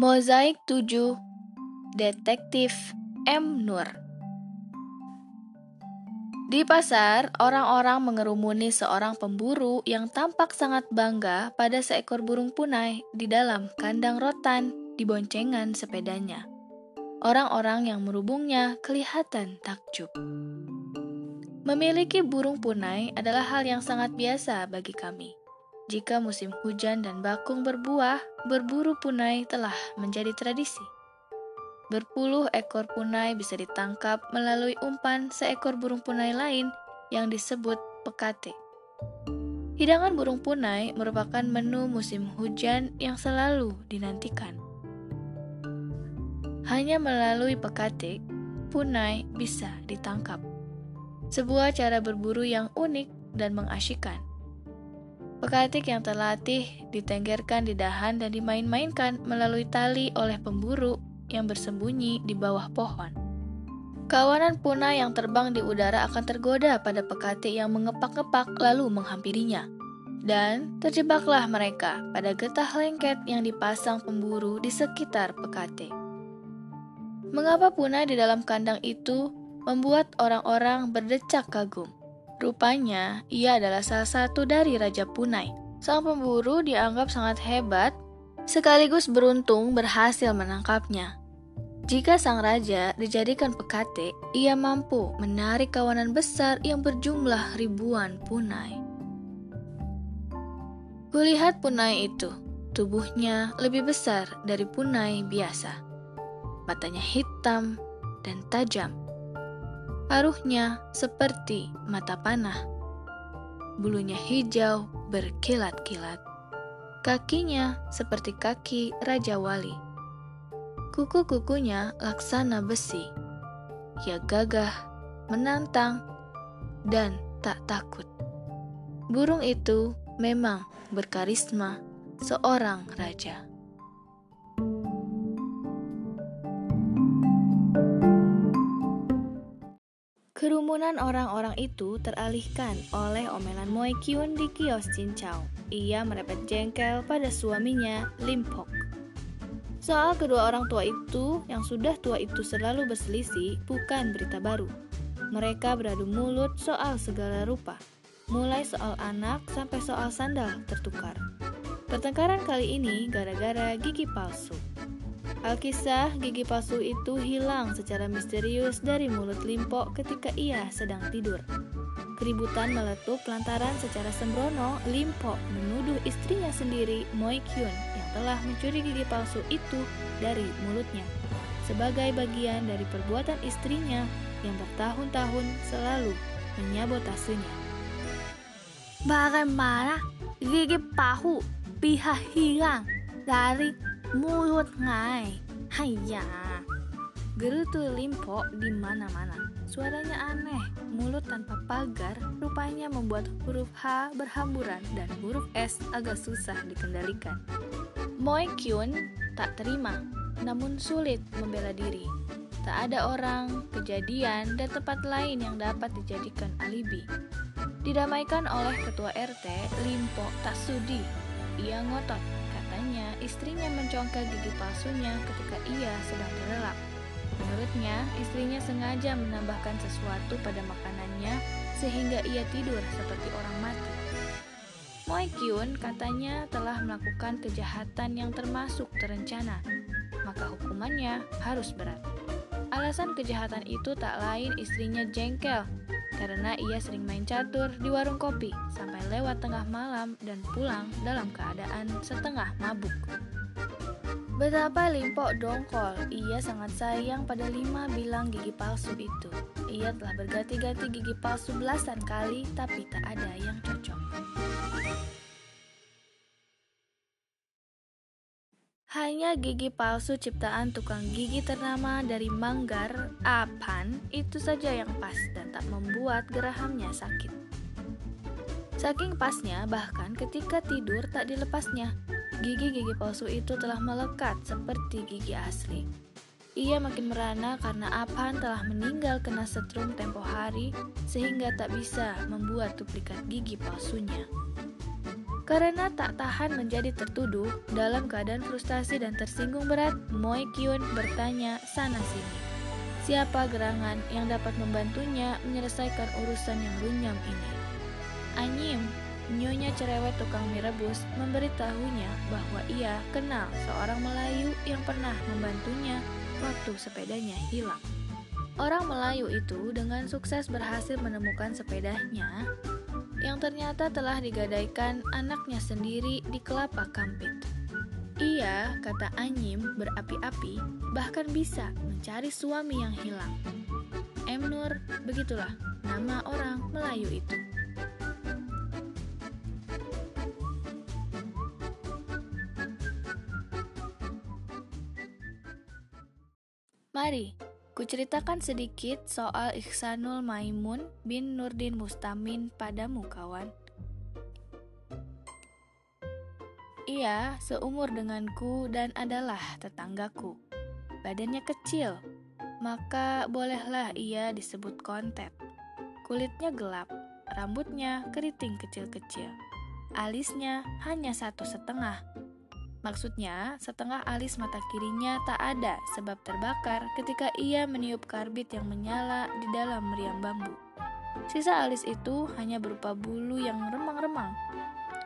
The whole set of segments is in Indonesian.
Mozaik 7 Detektif M. Nur Di pasar, orang-orang mengerumuni seorang pemburu yang tampak sangat bangga pada seekor burung punai di dalam kandang rotan di boncengan sepedanya. Orang-orang yang merubungnya kelihatan takjub. Memiliki burung punai adalah hal yang sangat biasa bagi kami. Jika musim hujan dan bakung berbuah, berburu punai telah menjadi tradisi. Berpuluh ekor punai bisa ditangkap melalui umpan seekor burung punai lain yang disebut pekate. Hidangan burung punai merupakan menu musim hujan yang selalu dinantikan. Hanya melalui pekate, punai bisa ditangkap. Sebuah cara berburu yang unik dan mengasyikkan. Pekatik yang terlatih ditenggerkan di dahan dan dimain-mainkan melalui tali oleh pemburu yang bersembunyi di bawah pohon. Kawanan punai yang terbang di udara akan tergoda pada pekati yang mengepak-ngepak lalu menghampirinya. Dan terjebaklah mereka pada getah lengket yang dipasang pemburu di sekitar pekate. Mengapa punai di dalam kandang itu membuat orang-orang berdecak kagum? Rupanya, ia adalah salah satu dari Raja Punai. Sang pemburu dianggap sangat hebat, sekaligus beruntung berhasil menangkapnya. Jika sang raja dijadikan pekate, ia mampu menarik kawanan besar yang berjumlah ribuan punai. Kulihat punai itu, tubuhnya lebih besar dari punai biasa. Matanya hitam dan tajam. Paruhnya seperti mata panah. Bulunya hijau berkilat-kilat. Kakinya seperti kaki Raja Wali Kuku-kukunya laksana besi. Ia gagah, menantang, dan tak takut. Burung itu memang berkarisma seorang raja. Kerumunan orang-orang itu teralihkan oleh omelan Moe Kyun di kios cincau. Ia merepet jengkel pada suaminya, Lim Pok. Soal kedua orang tua itu yang sudah tua itu selalu berselisih bukan berita baru. Mereka beradu mulut soal segala rupa, mulai soal anak sampai soal sandal tertukar. Pertengkaran kali ini gara-gara gigi palsu. Alkisah gigi palsu itu hilang secara misterius dari mulut Limpo ketika ia sedang tidur. Keributan meletup lantaran secara sembrono Limpo menuduh istrinya sendiri Moi Kyun yang telah mencuri gigi palsu itu dari mulutnya sebagai bagian dari perbuatan istrinya yang bertahun-tahun selalu menyabotasinya. Bagaimana gigi pahu bisa hilang dari mulut ngai? Hayya. Gerutu Limpo di mana-mana. Suaranya aneh, mulut tanpa pagar, rupanya membuat huruf H berhamburan dan huruf S agak susah dikendalikan. Moe Kyun tak terima, namun sulit membela diri. Tak ada orang, kejadian, dan tempat lain yang dapat dijadikan alibi. Didamaikan oleh ketua RT, Limpo tak sudi. Ia ngotot, istrinya mencongkel gigi palsunya ketika ia sedang terlelap. Menurutnya, istrinya sengaja menambahkan sesuatu pada makanannya sehingga ia tidur seperti orang mati. Moe Kyun katanya telah melakukan kejahatan yang termasuk terencana, maka hukumannya harus berat. Alasan kejahatan itu tak lain istrinya jengkel karena ia sering main catur di warung kopi sampai lewat tengah malam dan pulang dalam keadaan setengah mabuk. Betapa Limpo dongkol, ia sangat sayang pada lima bilang gigi palsu itu. Ia telah berganti-ganti gigi palsu belasan kali, tapi tak ada yang cocok. Hanya gigi palsu ciptaan tukang gigi ternama dari Manggar, Apan, itu saja yang pas dan tak membuat gerahamnya sakit. Saking pasnya, bahkan ketika tidur tak dilepasnya, Gigi-gigi palsu itu telah melekat seperti gigi asli. Ia makin merana karena Apan telah meninggal kena setrum tempo hari sehingga tak bisa membuat duplikat gigi palsunya. Karena tak tahan menjadi tertuduh, dalam keadaan frustasi dan tersinggung berat, Moe Kyun bertanya sana-sini. Siapa gerangan yang dapat membantunya menyelesaikan urusan yang runyam ini? Anyim, nyonya cerewet tukang mie rebus, memberitahunya bahwa ia kenal seorang Melayu yang pernah membantunya waktu sepedanya hilang. Orang Melayu itu dengan sukses berhasil menemukan sepedanya yang ternyata telah digadaikan anaknya sendiri di kelapa kampit. Ia, kata Anyim, berapi-api, bahkan bisa mencari suami yang hilang. M. Nur, begitulah nama orang Melayu itu. Mari Kuceritakan sedikit soal Ihsanul Maimun bin Nurdin Mustamin padamu kawan. Ia seumur denganku dan adalah tetanggaku. Badannya kecil, maka bolehlah ia disebut kontet. Kulitnya gelap, rambutnya keriting kecil-kecil. Alisnya hanya satu setengah, Maksudnya, setengah alis mata kirinya tak ada sebab terbakar ketika ia meniup karbit yang menyala di dalam meriam bambu. Sisa alis itu hanya berupa bulu yang remang-remang.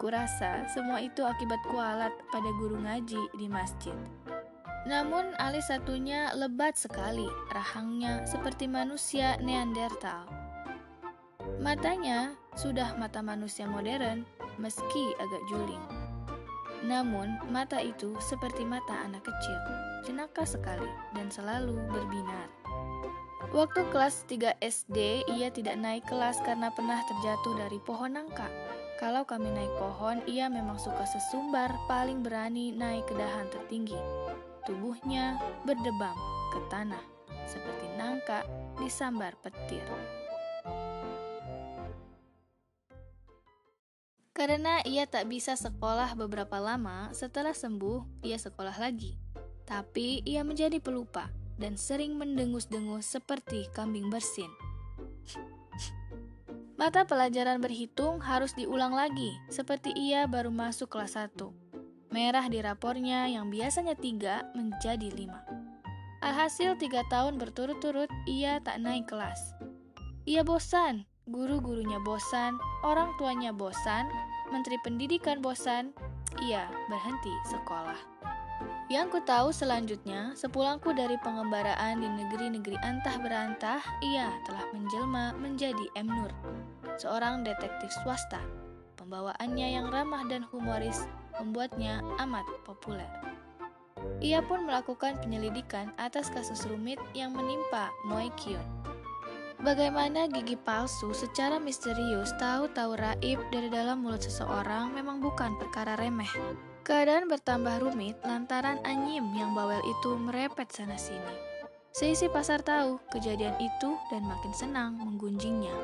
Kurasa semua itu akibat kualat pada guru ngaji di masjid. Namun alis satunya lebat sekali, rahangnya seperti manusia Neanderthal. Matanya sudah mata manusia modern, meski agak juling. Namun, mata itu seperti mata anak kecil, jenaka sekali dan selalu berbinar. Waktu kelas 3 SD, ia tidak naik kelas karena pernah terjatuh dari pohon nangka. Kalau kami naik pohon, ia memang suka sesumbar, paling berani naik ke dahan tertinggi. Tubuhnya berdebam ke tanah, seperti nangka disambar petir. Karena ia tak bisa sekolah beberapa lama, setelah sembuh, ia sekolah lagi. Tapi ia menjadi pelupa dan sering mendengus-dengus seperti kambing bersin. Mata pelajaran berhitung harus diulang lagi, seperti ia baru masuk kelas 1. Merah di rapornya yang biasanya tiga menjadi lima. Alhasil tiga tahun berturut-turut ia tak naik kelas. Ia bosan, guru-gurunya bosan, orang tuanya bosan, Menteri Pendidikan bosan, ia berhenti sekolah. Yang ku tahu selanjutnya, sepulangku dari pengembaraan di negeri-negeri antah berantah, ia telah menjelma menjadi M. Nur, seorang detektif swasta. Pembawaannya yang ramah dan humoris membuatnya amat populer. Ia pun melakukan penyelidikan atas kasus rumit yang menimpa Moe Kyun, Bagaimana gigi palsu secara misterius tahu-tahu raib dari dalam mulut seseorang memang bukan perkara remeh. Keadaan bertambah rumit lantaran Anyim yang bawel itu merepet sana-sini. Seisi pasar tahu kejadian itu dan makin senang menggunjingnya.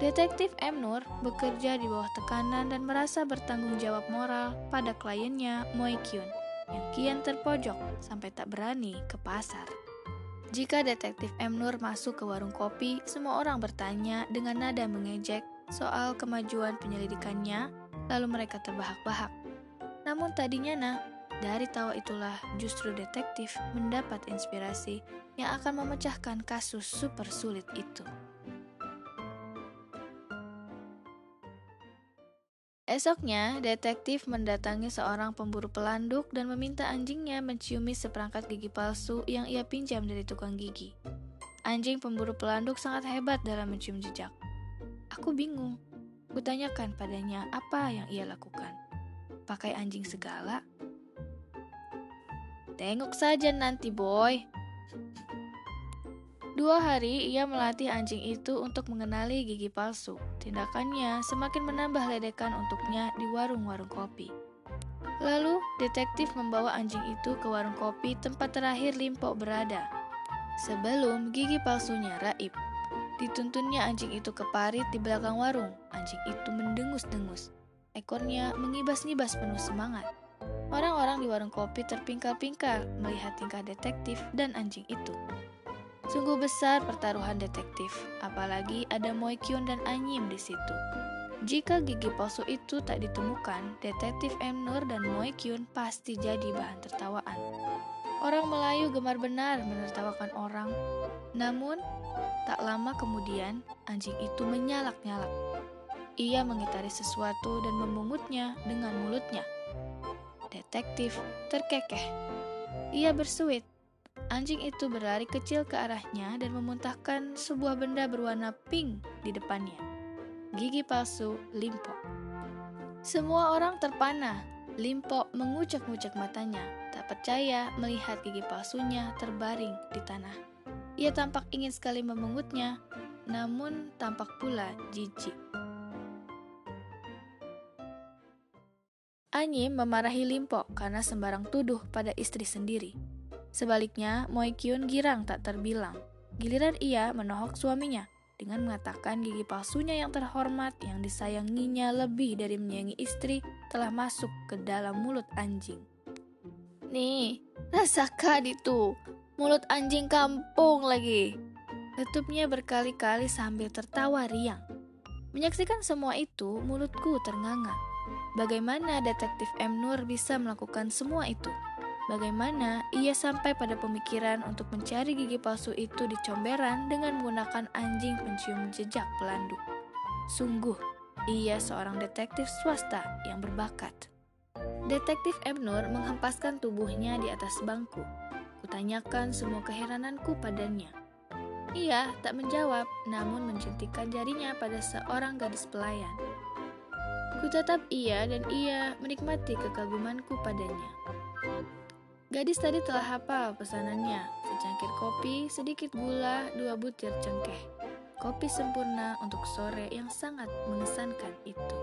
Detektif M. Nur bekerja di bawah tekanan dan merasa bertanggung jawab moral pada kliennya Moe Kyun yang kian terpojok sampai tak berani ke pasar. Jika detektif M. Nur masuk ke warung kopi, semua orang bertanya dengan nada mengejek soal kemajuan penyelidikannya, lalu mereka terbahak-bahak. Namun tadinya nah, dari tawa itulah justru detektif mendapat inspirasi yang akan memecahkan kasus super sulit itu. Esoknya, detektif mendatangi seorang pemburu pelanduk dan meminta anjingnya menciumi seperangkat gigi palsu yang ia pinjam dari tukang gigi. Anjing pemburu pelanduk sangat hebat dalam mencium jejak. Aku bingung. Kutanyakan padanya apa yang ia lakukan. Pakai anjing segala? Tengok saja nanti, boy. Dua hari ia melatih anjing itu untuk mengenali gigi palsu. Tindakannya semakin menambah ledekan untuknya di warung-warung kopi. Lalu, detektif membawa anjing itu ke warung kopi tempat terakhir Limpo berada. Sebelum gigi palsunya raib, dituntunnya anjing itu ke parit di belakang warung. Anjing itu mendengus-dengus. Ekornya mengibas-ngibas penuh semangat. Orang-orang di warung kopi terpingkal-pingkal melihat tingkah detektif dan anjing itu. Sungguh besar pertaruhan detektif, apalagi ada Moekyun dan Anyim di situ. Jika gigi palsu itu tak ditemukan, detektif M. Nur dan Moe Kyun pasti jadi bahan tertawaan. Orang Melayu gemar benar menertawakan orang. Namun, tak lama kemudian anjing itu menyalak-nyalak. Ia mengitari sesuatu dan memungutnya dengan mulutnya. Detektif terkekeh. Ia bersuit. Anjing itu berlari kecil ke arahnya dan memuntahkan sebuah benda berwarna pink di depannya. Gigi palsu Limpo. Semua orang terpana. Limpo mengucek-ngucek matanya tak percaya melihat gigi palsunya terbaring di tanah. Ia tampak ingin sekali memungutnya, namun tampak pula jijik. Anyim memarahi Limpo karena sembarang tuduh pada istri sendiri. Sebaliknya, Moe Kyun girang tak terbilang. Giliran ia menohok suaminya dengan mengatakan gigi palsunya yang terhormat yang disayanginya lebih dari menyayangi istri telah masuk ke dalam mulut anjing. Nih, rasakan itu. Mulut anjing kampung lagi. Letupnya berkali-kali sambil tertawa riang. Menyaksikan semua itu, mulutku ternganga. Bagaimana detektif M. Nur bisa melakukan semua itu? Bagaimana ia sampai pada pemikiran untuk mencari gigi palsu itu di comberan dengan menggunakan anjing pencium jejak pelandu? Sungguh, ia seorang detektif swasta yang berbakat. Detektif M. Nur menghempaskan tubuhnya di atas bangku. Kutanyakan semua keherananku padanya. Ia tak menjawab, namun mencintikan jarinya pada seorang gadis pelayan. Ku tetap ia dan ia menikmati kekagumanku padanya. Gadis tadi telah hafal pesanannya, secangkir kopi, sedikit gula, dua butir cengkeh. Kopi sempurna untuk sore yang sangat mengesankan itu.